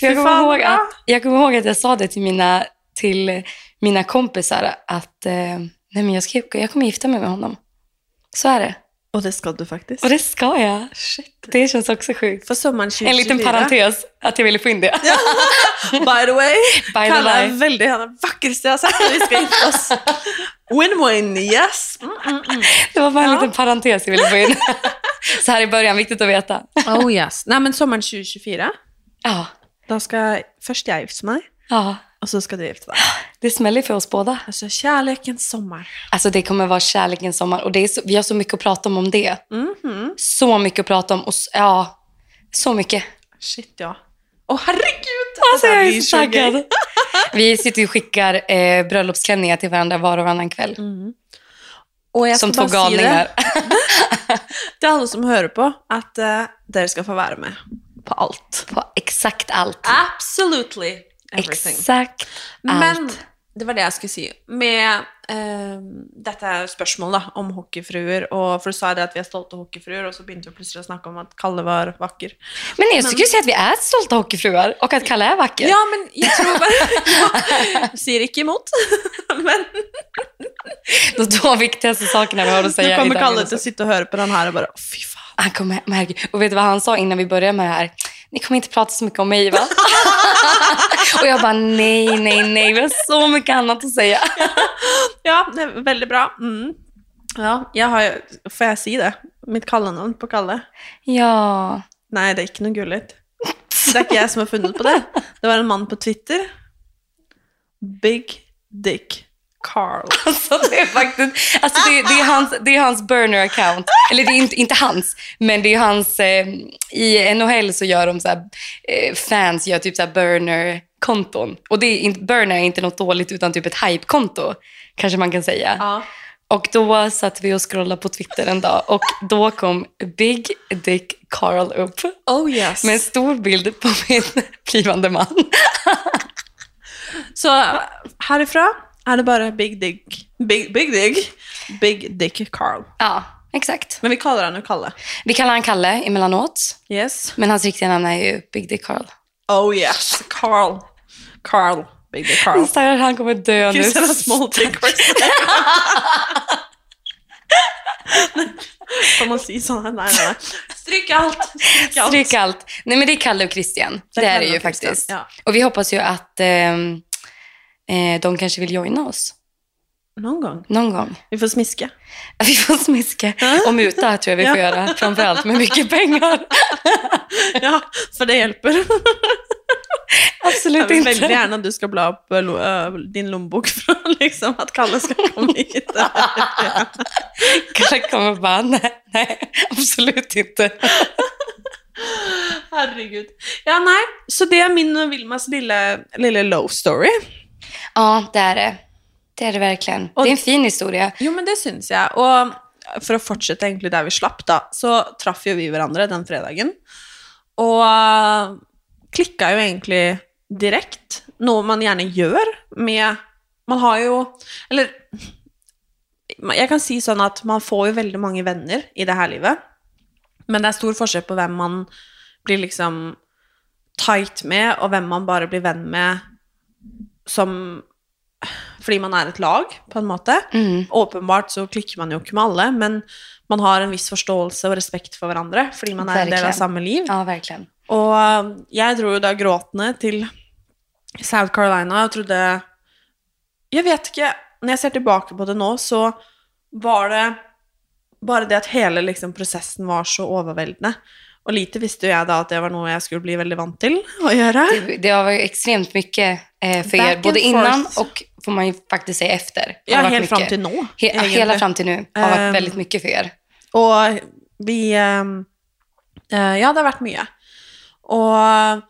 [SPEAKER 2] Jag, kommer ihåg att, jag kommer ihåg att jag sa det till mina, till mina kompisar att eh, nej men jag, ska, jag kommer gifta mig med honom. Så är det.
[SPEAKER 1] Och det ska du faktiskt.
[SPEAKER 2] Och det ska jag. Det känns också sjukt.
[SPEAKER 1] För sommaren 2024.
[SPEAKER 2] En liten parentes att jag ville få in det.
[SPEAKER 1] By the way,
[SPEAKER 2] By the
[SPEAKER 1] Kalle är väldigt, han är vackraste jag har sett när vi ska gifta oss. Win-win, yes. Mm, mm, mm.
[SPEAKER 2] Det var bara en
[SPEAKER 1] Ja.
[SPEAKER 2] liten parentes jag ville få in. Så här i början, viktigt att veta.
[SPEAKER 1] Oh yes. Nej men sommaren 2024,
[SPEAKER 2] Ja,
[SPEAKER 1] då ska först jag gifta mig
[SPEAKER 2] ja.
[SPEAKER 1] och så ska du gifta dig.
[SPEAKER 2] Det smäller för oss båda.
[SPEAKER 1] Alltså kärlekens sommar.
[SPEAKER 2] Alltså det kommer vara kärlekens sommar och det är så, vi har så mycket att prata om om det.
[SPEAKER 1] Mhm.
[SPEAKER 2] Så mycket att prata om och ja, så mycket.
[SPEAKER 1] Shit ja. Åh herregud!
[SPEAKER 2] Alltså
[SPEAKER 1] här
[SPEAKER 2] jag är så taggad. Vi sitter och skickar eh, bröllopsklänningar till varandra var och varannan kväll.
[SPEAKER 1] Och jag
[SPEAKER 2] Som två galningar.
[SPEAKER 1] Det, till alla som hör på, att uh, dere ska få vara med på allt.
[SPEAKER 2] På exakt allt.
[SPEAKER 1] Absolutely everything.
[SPEAKER 2] Exakt.
[SPEAKER 1] Men det var det jag skulle säga. Med eh, detta spörsmål da, om hockeyfruar, och för du sa det att vi är stolta hockeyfruar, och så började vi plötsligt snacka om att Kalle var vacker.
[SPEAKER 2] Men jag skulle säga att vi är stolta hockeyfruar och att Kalle är vacker.
[SPEAKER 1] Ja, men jag tror bara... jag säger inte emot. men
[SPEAKER 2] De två viktigaste sakerna vi har att säga
[SPEAKER 1] nu kommer Kalle att sitta och höra på den här och bara, "Åh, fy fan.
[SPEAKER 2] Han kommer, men herregud. Och vet du vad han sa innan vi började med det här? Ni kommer inte prata så mycket om mig va? och jag bara nej, nej, nej. Vi har så mycket annat att säga.
[SPEAKER 1] Ja, det är väldigt bra. Mm. Ja, jag har får jag säga det? Mitt kallenamn på Kalle?
[SPEAKER 2] Ja.
[SPEAKER 1] Nej, det är inte något gulligt. Det är inte jag som har funnit på det. Det var en man på Twitter. Big Dick Carl.
[SPEAKER 2] Alltså det är faktiskt, alltså det, det, är hans, det är hans burner account. Eller det är inte, inte hans, men det är hans, eh, i NHL så gör de så här, eh, fans gör typ så här burner-konton. Och det är inte, burner är inte något dåligt utan typ ett hype-konto, kanske man kan säga.
[SPEAKER 1] Ja.
[SPEAKER 2] Och då satt vi och scrollade på Twitter en dag och då kom Big Dick Carl upp
[SPEAKER 1] Oh yes.
[SPEAKER 2] med en stor bild på min blivande man.
[SPEAKER 1] Så härifrån är det bara Big Dick, Big, Big Dick, Big Dick Carl.
[SPEAKER 2] Ja, exakt.
[SPEAKER 1] Men vi kallar honom Kalle.
[SPEAKER 2] Vi kallar han Kalle emellanåt,
[SPEAKER 1] Yes.
[SPEAKER 2] men hans riktiga namn är ju Big Dick Carl.
[SPEAKER 1] Oh yes, Carl. Carl. Big Dick Carl.
[SPEAKER 2] Stackars, han kommer dö nu.
[SPEAKER 1] Sådana small dick. Får man säga sådana? Nej, nej, nej. Stryk allt. Stryk allt.
[SPEAKER 2] Stryk allt. Nej men det är Kalle och Christian. Det,
[SPEAKER 1] Det är
[SPEAKER 2] det ju faktiskt.
[SPEAKER 1] ja.
[SPEAKER 2] Och vi hoppas ju att ehm, eh, de kanske vill joina oss
[SPEAKER 1] Någon gång.
[SPEAKER 2] någon gång.
[SPEAKER 1] Vi får smiska.
[SPEAKER 2] Vi får smiska och muta tror jag vi får
[SPEAKER 1] Ja.
[SPEAKER 2] göra. Framförallt med mycket pengar.
[SPEAKER 1] Ja, för det hjälper. Jag
[SPEAKER 2] Absolut
[SPEAKER 1] vill väldigt
[SPEAKER 2] inte.
[SPEAKER 1] gärna att du ska bla upp eh, eh, din lombok att liksom att Kalle ska komma hit.
[SPEAKER 2] Kalle kommer bara, nej, nej, absolut inte.
[SPEAKER 1] Herregud. Ja, nej. Så det är min och Vilmas lilla, lilla low story.
[SPEAKER 2] Ja, det är det. Det är det verkligen.
[SPEAKER 1] Och-
[SPEAKER 2] det är en fin historia.
[SPEAKER 1] Jo, men det syns jag. Och för att fortsätta egentligen där vi slapp då, så traff ju vi varandra den fredagen. Och uh, klickade ju egentligen direkt. Något man gärna gör med... Man har ju... Eller... Jag kan säga så att man får ju väldigt många vänner i det här livet. Men det är stor skillnad på vem man blir liksom tight med och vem man bara blir vän med som fordi man är ett lag, på en måte.
[SPEAKER 2] Mm.
[SPEAKER 1] Åpenbart så klikker man jo ikke med alle, men man har en viss forståelse og respekt for hverandre, fordi man er en del av samme liv.
[SPEAKER 2] Ja, verkligen.
[SPEAKER 1] Og eh, jeg dro jo da gråtende til South Carolina og trodde Jeg vet ikke Når jeg ser tilbake på det nå, så var det bare det at hele liksom, prosessen var så overveldende. Og lite visste jo jeg da at det var noe jeg skulle bli veldig vant til å gjøre.
[SPEAKER 2] Det, det har varit extremt mycket eh, för er, både innan
[SPEAKER 1] forth.
[SPEAKER 2] och får man ju faktiskt säga efter.
[SPEAKER 1] Ja,
[SPEAKER 2] varit
[SPEAKER 1] helt fram
[SPEAKER 2] mycket.
[SPEAKER 1] til nå.
[SPEAKER 2] He, hela fram till nu har varit
[SPEAKER 1] Ehm,
[SPEAKER 2] väldigt mycket för er.
[SPEAKER 1] Og vi ehm, eh, Ja, det har vært mye. Og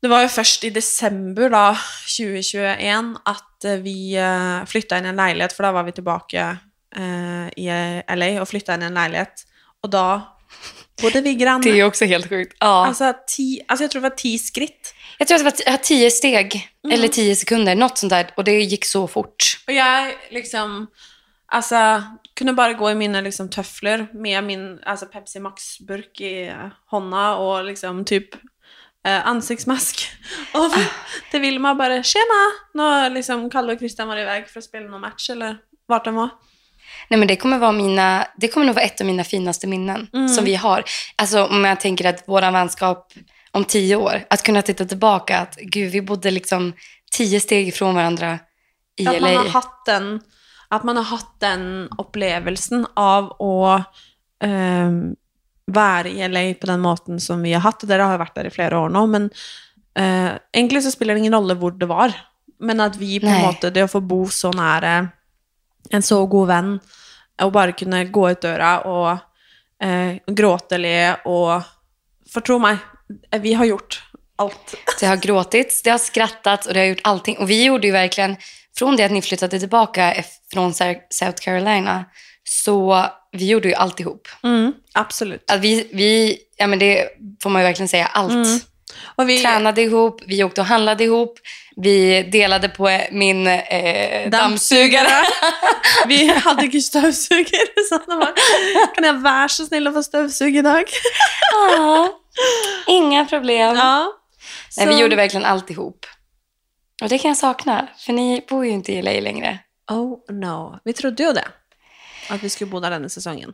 [SPEAKER 1] det var jo først i desember da, 2021 at eh, vi uh, flytta inn i en leilighet, for da var vi tilbake eh, i LA og flytta inn i en leilighet. Og da bodde vi granne.
[SPEAKER 2] Det är också helt sjukt. Ja.
[SPEAKER 1] Altså, ti, altså, jag tror det var ti skritt.
[SPEAKER 2] jag tror att det var tio steg,
[SPEAKER 1] Mm.
[SPEAKER 2] eller tio sekunder, något sånt där. Och det gick så fort.
[SPEAKER 1] Og jeg liksom Altså, kunne bare gå i mine liksom tøfler med min altså Pepsi Max-burk i hånda og liksom typ eh, ansiktsmask. Og til Vilma bare 'Tjena!' Når liksom Kalle og Christian var iväg for å spille noen match, eller vart de var.
[SPEAKER 2] Nej, men det kommer, vara mina, det kommer nog vara ett av mina finaste minnen
[SPEAKER 1] Mm.
[SPEAKER 2] som vi har. Alltså om jag tänker att vår vänskap om tio år, att kunna titta tillbaka att gud, vi bodde liksom tio steg ifrån varandra i
[SPEAKER 1] At man
[SPEAKER 2] LA.
[SPEAKER 1] har hatt den, at man har hatt den opplevelsen av å eh, være i LA på den måten som vi har hatt. Og dere har vært der i flere år nå, men eh, egentlig så spiller det ingen rolle hvor det var. Men at vi på
[SPEAKER 2] Nei.
[SPEAKER 1] måte, det å få bo så nære en så god venn, og bare kunne gå ut døra og eh, le og For tro meg, vi har gjort alt.
[SPEAKER 2] Det har gråtits, det har skrattats och det har gjort allting. Och vi gjorde ju verkligen, från det att ni flyttade tillbaka eff- från South Carolina, så vi gjorde ju alltihop.
[SPEAKER 1] Mm, absolutt.
[SPEAKER 2] Att vi, vi, ja men det får man ju verkligen säga, allt.
[SPEAKER 1] Mm. Og vi,
[SPEAKER 2] Tränade ihop, vi åkte och handlade ihop, vi delade på min eh, dammsugare.
[SPEAKER 1] Vi hadde ikke støvsuger, så det var Kan jeg være så snill å få støvsuge i dag?
[SPEAKER 2] Ja, inga problem.
[SPEAKER 1] Ja.
[SPEAKER 2] Nej, vi gjorde verkligen alltihop. Och det kan jag sakna, för ni bor ju inte i LA längre.
[SPEAKER 1] Oh no. Vi trodde jo det. At vi skulle bo der denne sesongen.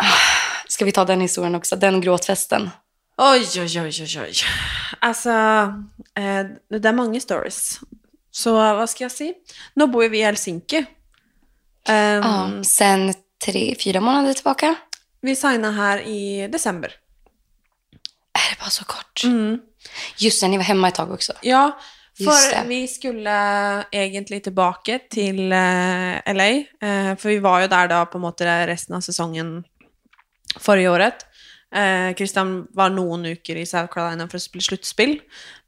[SPEAKER 2] Ska vi ta den historien också, den gråtfesten?
[SPEAKER 1] Oj, oj, oj, oj, oj. Altså eh, Det er mange stories. Så hva skal jeg si? Nå bor vi i Helsinki. Um,
[SPEAKER 2] Ja, sen tre, fyra månader tillbaka.
[SPEAKER 1] Vi signa her i desember.
[SPEAKER 2] Är det bara så kort?
[SPEAKER 1] Mm.
[SPEAKER 2] Just det, ni var hemma ett tag också.
[SPEAKER 1] Ja,
[SPEAKER 2] det.
[SPEAKER 1] vi skulle egentlig tilbake til eh, LA. eh, for vi var jo der da på måte resten av sesongen forrige året. Eh, Christian var noen uker i South Carolina for å spille sluttspill,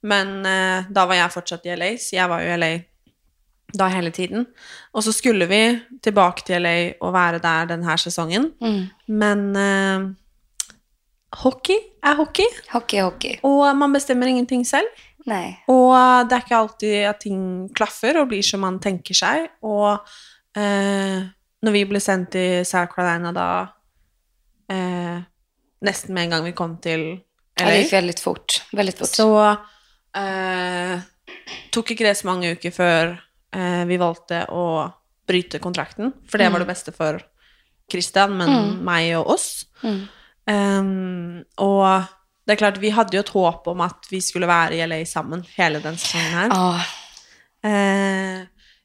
[SPEAKER 1] men eh, da var jeg fortsatt i LA, så jeg var jo i LA da hele tiden. Og så skulle vi tilbake til LA og være der denne sesongen,
[SPEAKER 2] Mm.
[SPEAKER 1] men eh, hockey er hockey,
[SPEAKER 2] Hockey, hockey.
[SPEAKER 1] og man bestemmer ingenting selv.
[SPEAKER 2] Nej.
[SPEAKER 1] Og det er ikke alltid at ting klaffer og blir som man tenker seg. Og eh, når vi ble sendt til South Carolina da eh, Nesten med en gang vi kom til
[SPEAKER 2] Ja, det
[SPEAKER 1] LA,
[SPEAKER 2] gick väldigt fort. Väldigt fort.
[SPEAKER 1] så eh, tok ikke det så mange uker før eh, vi valgte å bryte kontrakten. For det var det beste for Christian, men
[SPEAKER 2] Mm.
[SPEAKER 1] meg og oss.
[SPEAKER 2] Mm.
[SPEAKER 1] Ehm, og det er klart, vi hadde jo et håp om at vi skulle være i LA sammen hele den sesongen her.
[SPEAKER 2] Ja,
[SPEAKER 1] Eh,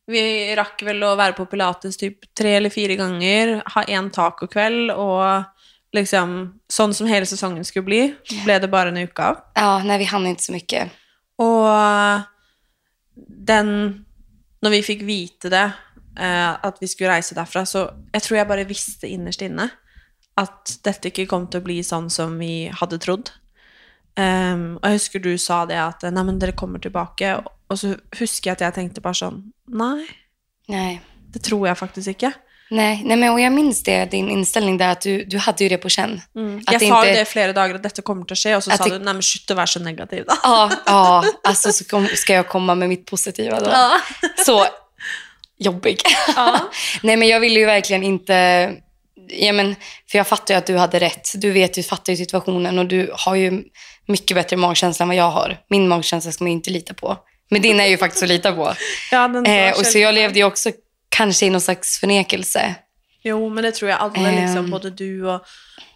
[SPEAKER 1] vi rakk vel å være på Pilates typ tre eller fire ganger, ha én tacokveld, og liksom Sånn som hele sesongen skulle bli, ble det bare en uke av.
[SPEAKER 2] ja, nej, vi hann inte så mycket.
[SPEAKER 1] Og den Når vi fikk vite det, eh, at vi skulle reise derfra, så jeg tror jeg bare visste innerst inne at dette ikke kom å bli sånn som vi hadde trodd. Ehm, og jeg husker du sa det at nei, men dere kommer tilbake, og så husker jeg at jeg tenkte bare sånn Nei,
[SPEAKER 2] Nej.
[SPEAKER 1] det tror jeg faktisk ikke.
[SPEAKER 2] Nej, nej men och jag minns det, din inställning där att du, du hade ju det på känn. Att
[SPEAKER 1] jeg
[SPEAKER 2] det
[SPEAKER 1] sa
[SPEAKER 2] inte-
[SPEAKER 1] det flere dager, at dette kommer å skje, og så sa
[SPEAKER 2] det-
[SPEAKER 1] du nei, men slutt å være så negativ, da.
[SPEAKER 2] Ja, ja, alltså så kom, ska jag komma med mitt positiva då.
[SPEAKER 1] Ja.
[SPEAKER 2] Så jobbig.
[SPEAKER 1] Ja.
[SPEAKER 2] Nej men jag ville ju verkligen inte, ja men, för jag fattar ju att du hade rätt. Du vet ju, fattar ju situationen och du har ju mycket bättre magkänsla än vad jag har. Min magkänsla ska man ju inte lita på. Men din är ju faktiskt att lita på.
[SPEAKER 1] Ja, den
[SPEAKER 2] Eh, och så jag levde ju också kanske i någon slags förnekelse.
[SPEAKER 1] Jo, men det tror jeg alle,
[SPEAKER 2] Ehm.
[SPEAKER 1] liksom, både du og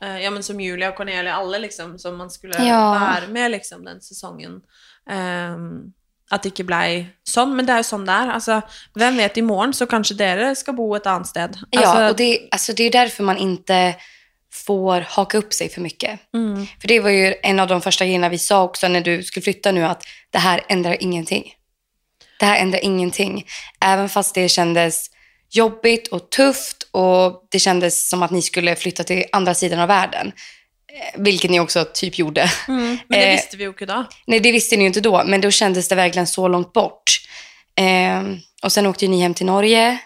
[SPEAKER 1] eh, Ja, men som Julia og Cornelia, alle, liksom, som man skulle
[SPEAKER 2] Ja.
[SPEAKER 1] være med, liksom, den sesongen. Ehm, at det ikke blei sånn. Men det jo sånn det er. Altså, hvem vet, i morgen så kanskje dere skal bo et annet sted.
[SPEAKER 2] Ja,
[SPEAKER 1] Altså,
[SPEAKER 2] och det, alltså det är därför man inte får haka upp sig för mycket.
[SPEAKER 1] mm,
[SPEAKER 2] För det var ju en av de första grejerna vi sa också när du skulle flytta nu att det här ändrar ingenting. Det här ändrar ingenting. Även fast det kändes jobbigt och tufft och det kändes som att ni skulle flytta till andra sidan av världen. Eh, Vilket ni också typ gjorde.
[SPEAKER 1] mm, men det
[SPEAKER 2] Eh,
[SPEAKER 1] visste vi jo ikke da.
[SPEAKER 2] Nej, det visste ni ju inte då, men då kändes det verkligen så långt bort. Eh, och sen åkte ju ni hem till Norge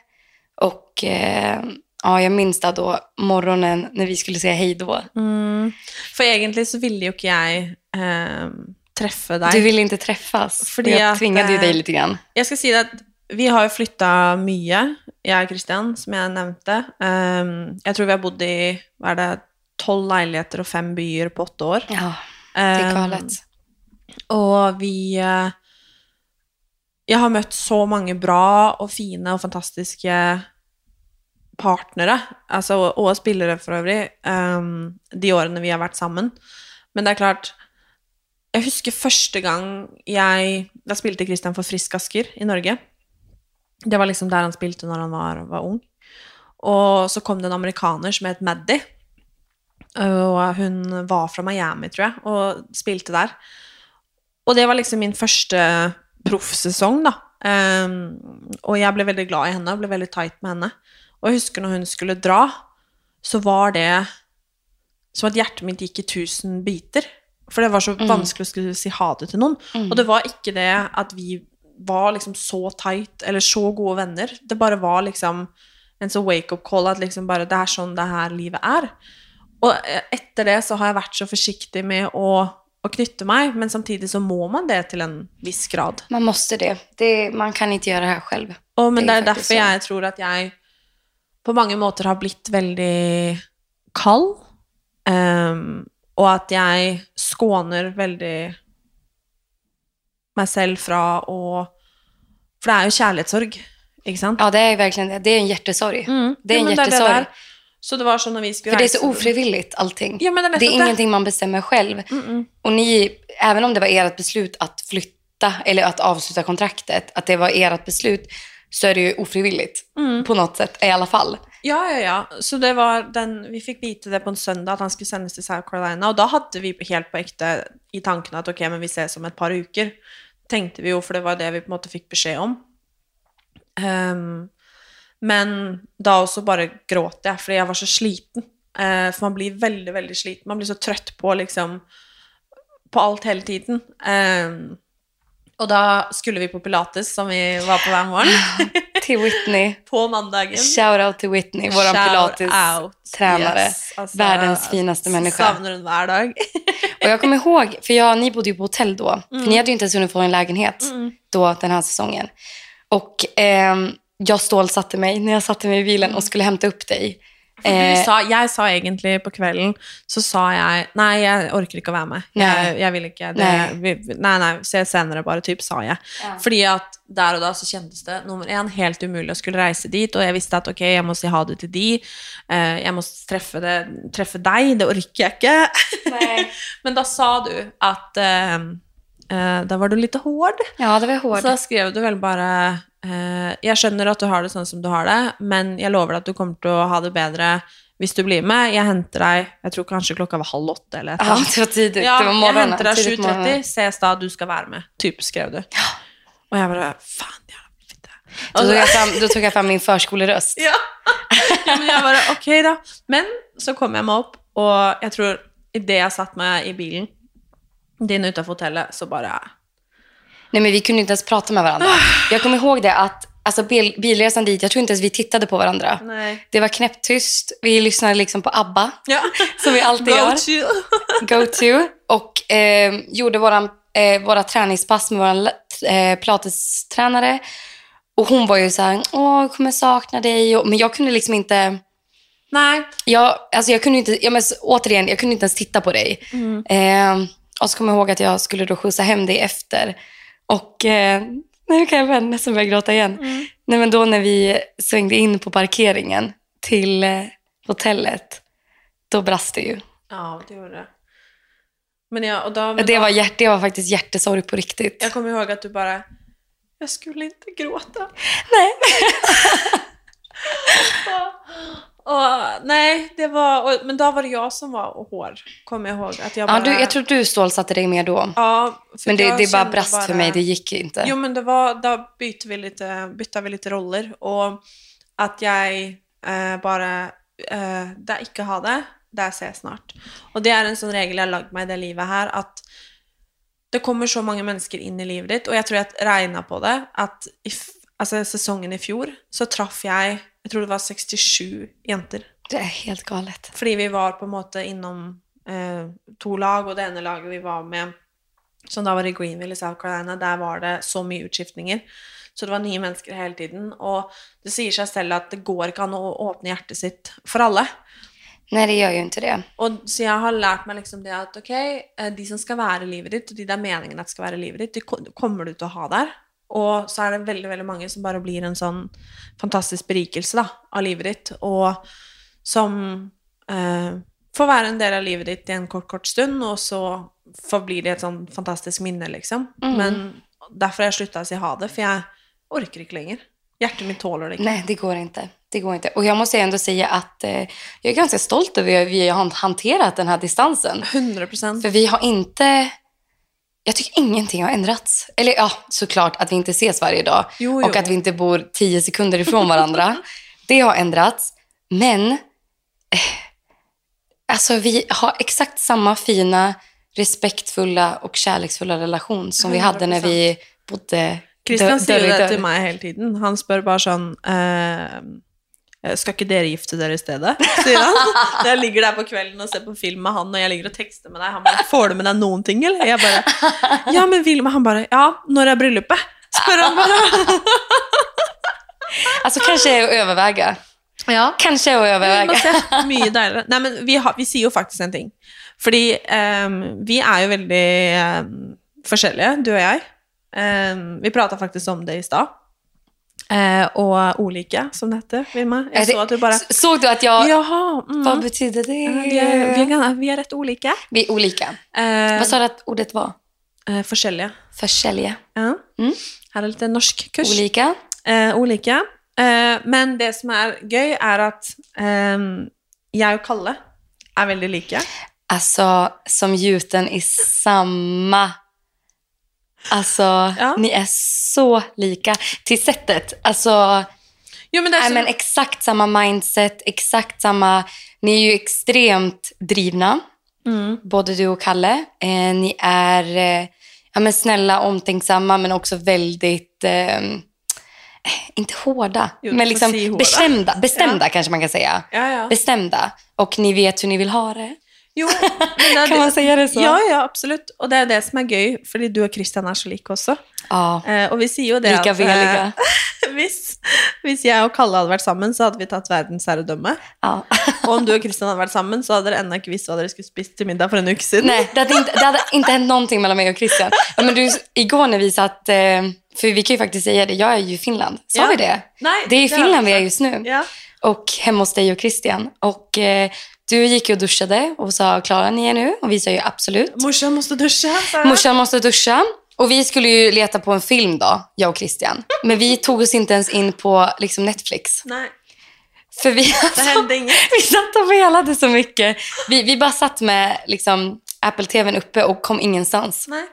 [SPEAKER 2] och eh, ja, jag minns det då morgonen när vi skulle säga hej då.
[SPEAKER 1] Mm. For egentlig så ville jo ikke jeg ehm, treffe deg.
[SPEAKER 2] Du ville inte träffas.
[SPEAKER 1] Fordi
[SPEAKER 2] jag
[SPEAKER 1] att,
[SPEAKER 2] tvingade ju
[SPEAKER 1] eh,
[SPEAKER 2] dig lite grann.
[SPEAKER 1] Jeg skal si det at vi har jo flytta mye, jeg og Christian, som jeg nevnte. Ehm, jeg tror vi har bodd i hva er det, tolv leiligheter og fem byer på åtte år.
[SPEAKER 2] Ja, det är
[SPEAKER 1] Ehm,
[SPEAKER 2] galet.
[SPEAKER 1] og vi eh, Jeg har møtt så mange bra og fine og fantastiske partnere, altså, og, spillere for øvrig, ehm, de årene vi har vært sammen. Men det er klart Jeg husker første gang jeg Da spilte Christian for Frisk Asker i Norge. Det var liksom der han spilte når han var, var ung. Og så kom det en amerikaner som het Maddy. Og hun var fra Miami, tror jeg, og spilte der. Og det var liksom min første proffsesong, da. Um, ehm, og jeg ble veldig glad i henne, og ble veldig tight med henne. Og jeg husker når hun skulle dra, så var det som at hjertet mitt gikk i tusen biter. For det var så vanskelig å skulle si ha det til noen. Og det var ikke det at vi var liksom så tight, eller så gode venner. Det bare var liksom en så wake-up call at liksom bare det er sånn det her livet er. Og eh, etter det så har jeg vært så forsiktig med å, å knytte meg, men samtidig så må man det til en viss grad.
[SPEAKER 2] Man måste det. det. Man kan inte göra det här själv.
[SPEAKER 1] Og, men
[SPEAKER 2] Det
[SPEAKER 1] det
[SPEAKER 2] faktisk
[SPEAKER 1] derfor
[SPEAKER 2] sånn.
[SPEAKER 1] jeg tror at jeg på mange måter har blitt veldig kald. ehm, og at jeg skåner veldig meg selv fra å For det er jo kjærlighetssorg, ikke sant?
[SPEAKER 2] Ja, det är verkligen det. Det är en hjärtesorg.
[SPEAKER 1] Mm.
[SPEAKER 2] Det är en
[SPEAKER 1] det det
[SPEAKER 2] hjärtesorg.
[SPEAKER 1] der. Så det var sånn når vi skulle
[SPEAKER 2] För det är så ofrivilligt allting.
[SPEAKER 1] Ja, men det är
[SPEAKER 2] det är
[SPEAKER 1] det.
[SPEAKER 2] ingenting man bestämmer själv.
[SPEAKER 1] Mm-mm.
[SPEAKER 2] Och ni, även om det var ert beslut att flytta eller att avsluta kontraktet, att det var ert beslut, så är det ju ofrivilligt.
[SPEAKER 1] Mm.
[SPEAKER 2] På något sätt, i alla fall.
[SPEAKER 1] Ja, ja, ja. Så det var den, vi fikk vite det på en søndag, at han skulle sendes til South Carolina. Og da hadde vi helt på ekte i tankene at ok, men vi ses om et par uker. Tenkte vi jo, for det var det vi på en måte fikk beskjed om. Ehm, men da også bare gråt jeg, fordi jeg var så sliten. Eh, for man blir veldig, veldig sliten. Man blir så trøtt på liksom På alt hele tiden. Ehm, og da skulle vi på pilates, som vi var på hver morgen,
[SPEAKER 2] Till Whitney.
[SPEAKER 1] på mandagen.
[SPEAKER 2] Shout out till Whitney, vår pilates-tränare.
[SPEAKER 1] Yes,
[SPEAKER 2] Världens finaste människa.
[SPEAKER 1] Savner henne hver dag.
[SPEAKER 2] Och jag kommer ihåg, för jag, ni bodde ju på hotell då.
[SPEAKER 1] Mm.
[SPEAKER 2] För ni hade ju inte ens hunnit få en lägenhet då den här säsongen. Och ehm, jag stålsatte mig när jag satte mig i bilen och skulle hämta upp dig. Eh,
[SPEAKER 1] sa, jeg sa egentlig på kvelden så sa jeg nei, jeg orker ikke å være med. Jeg, jeg vil ikke. Det,
[SPEAKER 2] Nei.
[SPEAKER 1] vi, nei, nei, se senere, bare, typ, sa jeg.
[SPEAKER 2] Ja.
[SPEAKER 1] Fordi at der og da så kjentes det nummer én helt umulig å skulle reise dit, og jeg visste at ok, jeg må si ha det til de, eh, jeg må treffe, det, treffe deg, det orker jeg ikke. Men da sa du at eh, Da var du litt hård.
[SPEAKER 2] Ja, det var hårt.
[SPEAKER 1] Så skrev du vel bare eh, Jeg skjønner at du har det sånn som du har det, men jeg lover deg at du kommer til å ha det bedre hvis du blir med. Jeg henter deg Jeg tror kanskje klokka var halv åtte eller et
[SPEAKER 2] Ja, det var tidigt.
[SPEAKER 1] Ja,
[SPEAKER 2] det var
[SPEAKER 1] jeg
[SPEAKER 2] morgonen.
[SPEAKER 1] henter deg
[SPEAKER 2] tidigt morgonen.
[SPEAKER 1] 7.30, ses da, du skal være med. Typ, skrev du. Og jeg bare Faen, jævla fitte.
[SPEAKER 2] Då tog, jag fram, då tog jag fram min förskoleröst.
[SPEAKER 1] Ja. ja, men jeg bare Ok, da. Men så kom jeg meg opp, og jeg tror idet jeg satte meg i bilen din utenfor hotellet, så bare
[SPEAKER 2] Nej, men vi kunde inte ens prata med varandra. Jag kommer ihåg det att alltså, bil, bilresan dit, jag tror inte ens vi tittade på varandra.
[SPEAKER 1] Nei.
[SPEAKER 2] Det var knäpptyst. Vi lyssnade liksom på ABBA,
[SPEAKER 1] Ja.
[SPEAKER 2] som vi alltid
[SPEAKER 1] Go
[SPEAKER 2] gör.
[SPEAKER 1] to.
[SPEAKER 2] Go to. Och eh, gjorde våran, eh, våra träningspass med vår eh, pilatestränare. Och hon var ju så här, åh, jag kommer sakna dig. Och, men jag kunde liksom inte...
[SPEAKER 1] Nei.
[SPEAKER 2] Jag, alltså jag kunde inte, ja, men, återigen, jag kunde inte ens titta på dig. Eh, och så kommer jag ihåg att jag skulle då skjutsa hem dig efter. Och eh, nu kan jag nästan börja gråta igen. Nej, men då när vi svängde in på parkeringen till eh, hotellet, då brast det ju.
[SPEAKER 1] Ja, det gjorde det. Men ja, och då,
[SPEAKER 2] Det var, hjärt, det var faktiskt hjärtesorg på riktigt.
[SPEAKER 1] Jag kommer ihåg att du bara, jag skulle inte gråta.
[SPEAKER 2] Nej.
[SPEAKER 1] och, och, nej, det var, och, men då var det jag som var hård, kommer jag ihåg. Att jag,
[SPEAKER 2] Ja,
[SPEAKER 1] bara,
[SPEAKER 2] du, jag tror du stålsatte dig mer då.
[SPEAKER 1] Ja, för
[SPEAKER 2] Men det, det bara brast för mig, det gick inte.
[SPEAKER 1] Jo, men det var, då bytte vi lite, bytte vi lite roller, och att jag eh, bara, eh, det är ikke ha det, det ser jag snart. Och det är en sån regel jag har lagt mig i det livet här, att det kommer så många människor in i livet ditt, och jag tror jag regna på det, att i, f- alltså säsongen i fjol så traff jag, jag tror det var 67 jenter.
[SPEAKER 2] Det är helt galet.
[SPEAKER 1] Fordi vi var på en måte innom eh, to lag, og det ene laget vi var med, som da var i Greenville i South Carolina, der var det så mye utskiftninger. Så det var nye mennesker hele tiden. Og det sier seg selv at det går ikke an å åpne hjertet sitt for alle.
[SPEAKER 2] Nej, det gör ju inte det.
[SPEAKER 1] Og så jeg har lært meg liksom det at ok, eh, de som skal være i livet ditt, og de er meningen at skal være i livet ditt, de ko- kommer du til å ha der. Og så er det veldig, veldig mange som bare blir en sånn fantastisk berikelse da, av livet ditt, og som eh, får være en del av livet ditt i en kort, kort stund, og så forblir det et sånn fantastisk minne, liksom.
[SPEAKER 2] Mhm.
[SPEAKER 1] Men derfor har jeg slutta å si ha det, for jeg orker ikke lenger. Hjertet mitt tåler det ikke.
[SPEAKER 2] Nej, det går inte. Det går inte. Och jag måste ändå säga att eh, jag är ganska stolt över hur vi har hanterat den här distansen.
[SPEAKER 1] 100 prosent.
[SPEAKER 2] För vi har inte... Jag tycker ingenting har ändrats. Eller ja, såklart att vi inte ses varje dag.
[SPEAKER 1] Jo, jo.
[SPEAKER 2] Och att vi inte bor tio sekunder ifrån varandra. det har ändrats. Men... Eh, alltså vi har exakt samma fina, respektfulla och kärleksfulla relation som vi hade när vi bodde
[SPEAKER 1] Kristian sier jo
[SPEAKER 2] i
[SPEAKER 1] det
[SPEAKER 2] dörr.
[SPEAKER 1] til meg hele tiden. Han spør bare sånn eh, Skal ikke dere gifte dere i stedet? sier han. Når jeg ligger der på kvelden og ser på film med han, og jeg ligger og tekster med deg, han bare 'Får du med deg noen ting', eller? Jeg bare 'Ja, men vil med Han bare 'Ja, når er bryllupet?' spør han bare.
[SPEAKER 2] Alltså kanske är att överväga.
[SPEAKER 1] Ja.
[SPEAKER 2] Kanske är att överväga.
[SPEAKER 1] se. Mye deiligere. Nei, men vi, har, vi sier jo faktisk en ting. Fordi ehm, vi er jo veldig ehm, forskjellige, du og jeg. Ehm, vi prata faktisk om det i stad. Eh, og olike, som det heter, Vilma.
[SPEAKER 2] Är
[SPEAKER 1] Jeg
[SPEAKER 2] det-
[SPEAKER 1] så at du bare
[SPEAKER 2] S- Såg du att jag...
[SPEAKER 1] Jaha. Mm.
[SPEAKER 2] Vad betyder det?
[SPEAKER 1] Ja, vi, er, vi, gan- vi er rätt olika.
[SPEAKER 2] Vi är olika.
[SPEAKER 1] Eh,
[SPEAKER 2] Vad sa du att ordet var?
[SPEAKER 1] eh, forskjellige.
[SPEAKER 2] Forskjellige.
[SPEAKER 1] Ja.
[SPEAKER 2] Mm.
[SPEAKER 1] Her er litt norskkurs.
[SPEAKER 2] Olika.
[SPEAKER 1] Eh, olike. Eh, men det som er gøy, er at eh, jeg og Kalle er veldig like.
[SPEAKER 2] Alltså, som gjuten i samma... Alltså,
[SPEAKER 1] Ja.
[SPEAKER 2] ni är så lika till sättet. Alltså,
[SPEAKER 1] Jo, men det er
[SPEAKER 2] nej,
[SPEAKER 1] så,
[SPEAKER 2] men exakt samma mindset, exakt samma... Ni är ju extremt drivna,
[SPEAKER 1] mm.
[SPEAKER 2] både du och Kalle. Eh, ni är eh, ja, men snälla, omtänksamma, men också väldigt... Eh, inte hårda,
[SPEAKER 1] Jo,
[SPEAKER 2] men liksom
[SPEAKER 1] hårda.
[SPEAKER 2] bestämda. Bestämda kanske man kan säga.
[SPEAKER 1] Ja, ja.
[SPEAKER 2] Bestämda. Och ni vet hur ni vill ha det.
[SPEAKER 1] Jo, men det
[SPEAKER 2] Kan man säga det så?
[SPEAKER 1] Ja, ja, absolutt. Og det er det som er gøy, fordi du og Christian er så like også.
[SPEAKER 2] Ja,
[SPEAKER 1] Eh, og vi sier jo det
[SPEAKER 2] lika
[SPEAKER 1] eh,
[SPEAKER 2] veliga.
[SPEAKER 1] hvis, hvis jeg og Kalle hadde vært sammen, så hadde vi tatt verdensherredømme.
[SPEAKER 2] Ja.
[SPEAKER 1] Og om du og Christian hadde vært sammen, så hadde dere ennå ikke visst hva dere skulle spist til middag for en uke siden.
[SPEAKER 2] Nej, det hade, inte, det hade inte hänt någonting mellan mig och Christian. Ja, men du, igår när vi satt, eh, för vi kan ju faktiskt säga det, jag är ju i Finland. Sa
[SPEAKER 1] Ja.
[SPEAKER 2] vi det?
[SPEAKER 1] Nej,
[SPEAKER 2] Det är i Finland vi är just nu.
[SPEAKER 1] Ja.
[SPEAKER 2] Och hemma hos dig och Christian. Och eh, du gick och duschade och sa, klarar ni er nu? Och vi sa ju absolut.
[SPEAKER 1] Morsan måste duscha. jag.
[SPEAKER 2] Morsan måste duscha. Och vi skulle ju leta på en film då, jag och Christian. Men vi tog oss inte ens in på liksom, Netflix.
[SPEAKER 1] Nej,
[SPEAKER 2] För vi,
[SPEAKER 1] det
[SPEAKER 2] alltså,
[SPEAKER 1] hände inget.
[SPEAKER 2] vi satt och velade så mycket. Vi, vi bara satt med liksom, Apple-tvn uppe och kom ingenstans.
[SPEAKER 1] Nej.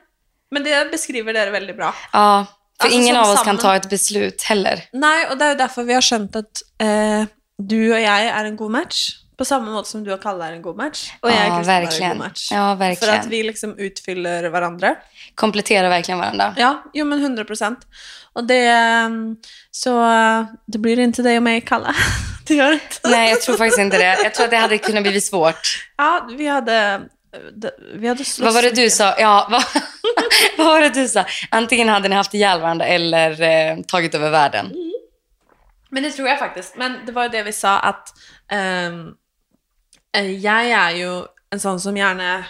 [SPEAKER 1] Men det beskriver dere veldig bra.
[SPEAKER 2] Ja, för
[SPEAKER 1] Alltså,
[SPEAKER 2] ingen av oss
[SPEAKER 1] sammen.
[SPEAKER 2] kan ta ett beslut heller.
[SPEAKER 1] Nei, og det jo derfor vi har skjønt at eh, du og jeg er en god match. På samme måte som du Kalle er en god match. Jeg og
[SPEAKER 2] ja,
[SPEAKER 1] er en
[SPEAKER 2] verkligen.
[SPEAKER 1] god match.
[SPEAKER 2] Ja,
[SPEAKER 1] For at
[SPEAKER 2] verkligen.
[SPEAKER 1] vi liksom utfyller hverandre.
[SPEAKER 2] Kompletterar verkligen varandra.
[SPEAKER 1] Ja, jo men 100 Og det um, Så det blir inte dig och mig, Kalle. det gör det inte.
[SPEAKER 2] Nej, jag tror faktiskt inte det. Jag tror att det hade kunnat bli svårt.
[SPEAKER 1] Ja, vi hade vi hade
[SPEAKER 2] Vad var det du sa? Ja, vad, vad var det du sa? Antingen hade ni haft ihjäl varandra eller eh, tagit över världen.
[SPEAKER 1] Men det tror jeg faktisk. Men det var jo det vi sa, at ehm, eh, jeg er jo en sånn som gjerne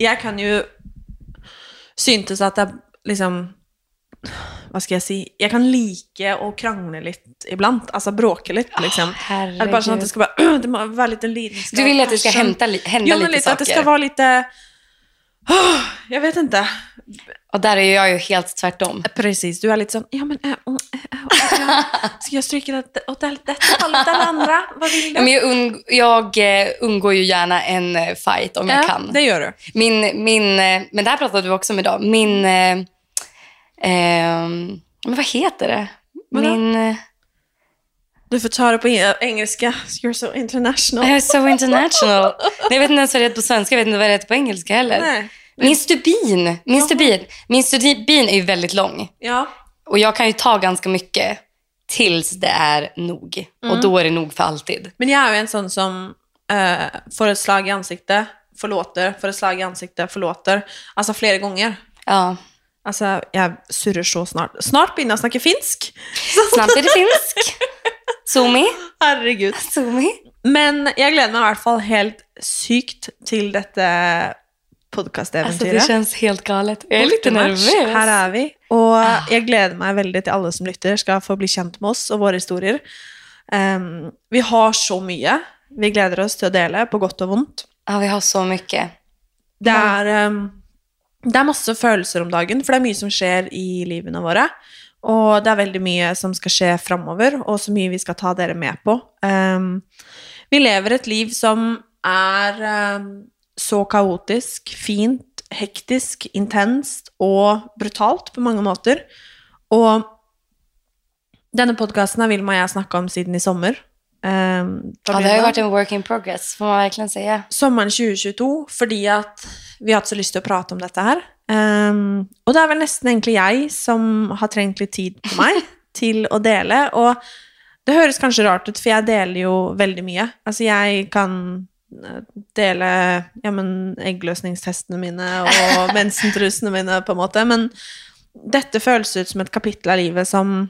[SPEAKER 1] Jeg kan jo syntes at det er liksom Hva skal jeg si Jeg kan like å krangle litt iblant. Altså bråke litt, liksom. Eller bare sånn at det skal bare Det må være litt en lidenskap.
[SPEAKER 2] Du vill att det ska hända, hända
[SPEAKER 1] Jo, men
[SPEAKER 2] lite
[SPEAKER 1] lite, att det
[SPEAKER 2] saker.
[SPEAKER 1] ska vara lite... Åh, jag vet inte.
[SPEAKER 2] Och där är jag ju helt tvärtom.
[SPEAKER 1] Precis, du är lite sån, ja men, äh, äh, äh, äh, ska jag stryka det åt det- detta hållet eller andra? Vad vill du?
[SPEAKER 2] Men jag, ung, jag eh, undgår ju gärna en eh, fight om jag
[SPEAKER 1] Ja,
[SPEAKER 2] kan.
[SPEAKER 1] det gör du.
[SPEAKER 2] Min, min, eh, men det här pratade du också om idag. Min... Eh, men vad heter det?
[SPEAKER 1] Vadå?
[SPEAKER 2] Min...
[SPEAKER 1] Du får ta det på eng- engelska, you're so international.
[SPEAKER 2] är so international. Jag vet inte ens vad det heter på svenska, jag vet inte vad det heter på engelska heller.
[SPEAKER 1] Nej.
[SPEAKER 2] Min stubin. Min stubin. Min stubin är ju väldigt lång.
[SPEAKER 1] Ja,
[SPEAKER 2] Och jag kan ju ta ganska mycket tills det är nog.
[SPEAKER 1] Mm.
[SPEAKER 2] Och då är det nog för alltid.
[SPEAKER 1] men jag är ju en sån som eh, får ett slag i ansiktet, förlåter, får ett slag i ansiktet, förlåter. Alltså flera gånger.
[SPEAKER 2] Ja.
[SPEAKER 1] Alltså, jag surrar så snart. Snart börjar jag snacka finsk.
[SPEAKER 2] Snabbt är det finsk. Sumi.
[SPEAKER 1] Herregud.
[SPEAKER 2] Sumi.
[SPEAKER 1] Men jeg gleder meg i hvert fall helt sykt til dette
[SPEAKER 2] Alltså
[SPEAKER 1] podkasteventyret.
[SPEAKER 2] det känns helt galet. Jag är lite nervös.
[SPEAKER 1] Her er vi. Og jeg gleder meg veldig til alle som lytter, skal få bli kjent med oss og våre historier. Ehm, vi har så mye vi gleder oss til å dele, på godt og vondt.
[SPEAKER 2] Ja, vi har så mycket.
[SPEAKER 1] Det er, ehm, det er masse følelser om dagen, for det er mye som skjer i livene våre. Og det er veldig mye som skal skje framover, og så mye vi skal ta dere med på. Ehm, vi lever et liv som er ehm, så kaotisk, fint, hektisk, intenst og brutalt på mange måter. Og denne podkasten har Vilma og jeg snakka om siden i sommer. Da
[SPEAKER 2] Ja, det har
[SPEAKER 1] det-
[SPEAKER 2] varit en work in progress, får man verkligen säga.
[SPEAKER 1] sommeren 2022 fordi at vi har hatt så lyst til å prate om dette her. Ehm, og det er vel nesten egentlig jeg som har trengt litt tid på meg til å dele. Og det høres kanskje rart ut, for jeg deler jo veldig mye. Altså, jeg kan eh, dele ja, men, eggløsningstestene mine og mensentrusene mine, på en måte. Men dette føles ut som et kapittel av livet som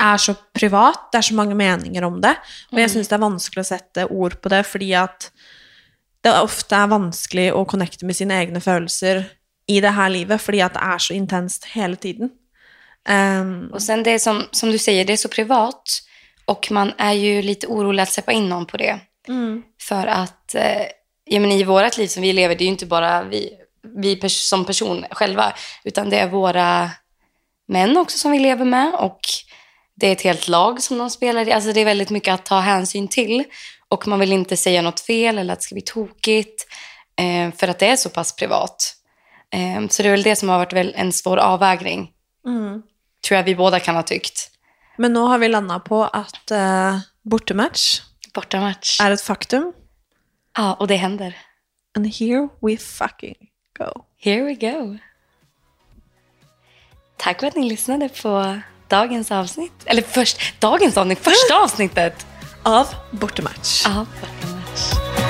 [SPEAKER 1] er så privat. Det er så mange meninger om det. Og jeg syns det er vanskelig å sette ord på det, fordi at det ofte er vanskelig å connecte med sine egne følelser i det her livet, fordi at det er så intenst hele tiden. Ehm,
[SPEAKER 2] Och sen det är som, som du säger, det är så privat. Och man är ju lite orolig att släppa in någon på det.
[SPEAKER 1] mm,
[SPEAKER 2] För att eh, ja, men i vårt liv som vi lever, det är ju inte bara vi, vi pers- som person själva, utan det är våra män också som vi lever med och det är ett helt lag som de spelar i. Alltså det är väldigt mycket att ta hänsyn till och man vill inte säga något fel eller att det ska bli tokigt eh, för att det är så pass privat. Eh, så det är väl det som har varit väl en svår avvägning,
[SPEAKER 1] mm.
[SPEAKER 2] tror jag vi båda kan ha tyckt.
[SPEAKER 1] Men nå har vi landat på att eh, bortematch
[SPEAKER 2] Bortamatch.
[SPEAKER 1] är ett faktum.
[SPEAKER 2] Ja, och det händer.
[SPEAKER 1] And here we fucking go.
[SPEAKER 2] Here we go. Tack för att ni lyssnade på dagens avsnitt. Eller först, dagens avsnitt, första avsnittet
[SPEAKER 1] Av bortematch.
[SPEAKER 2] av Bortamatch.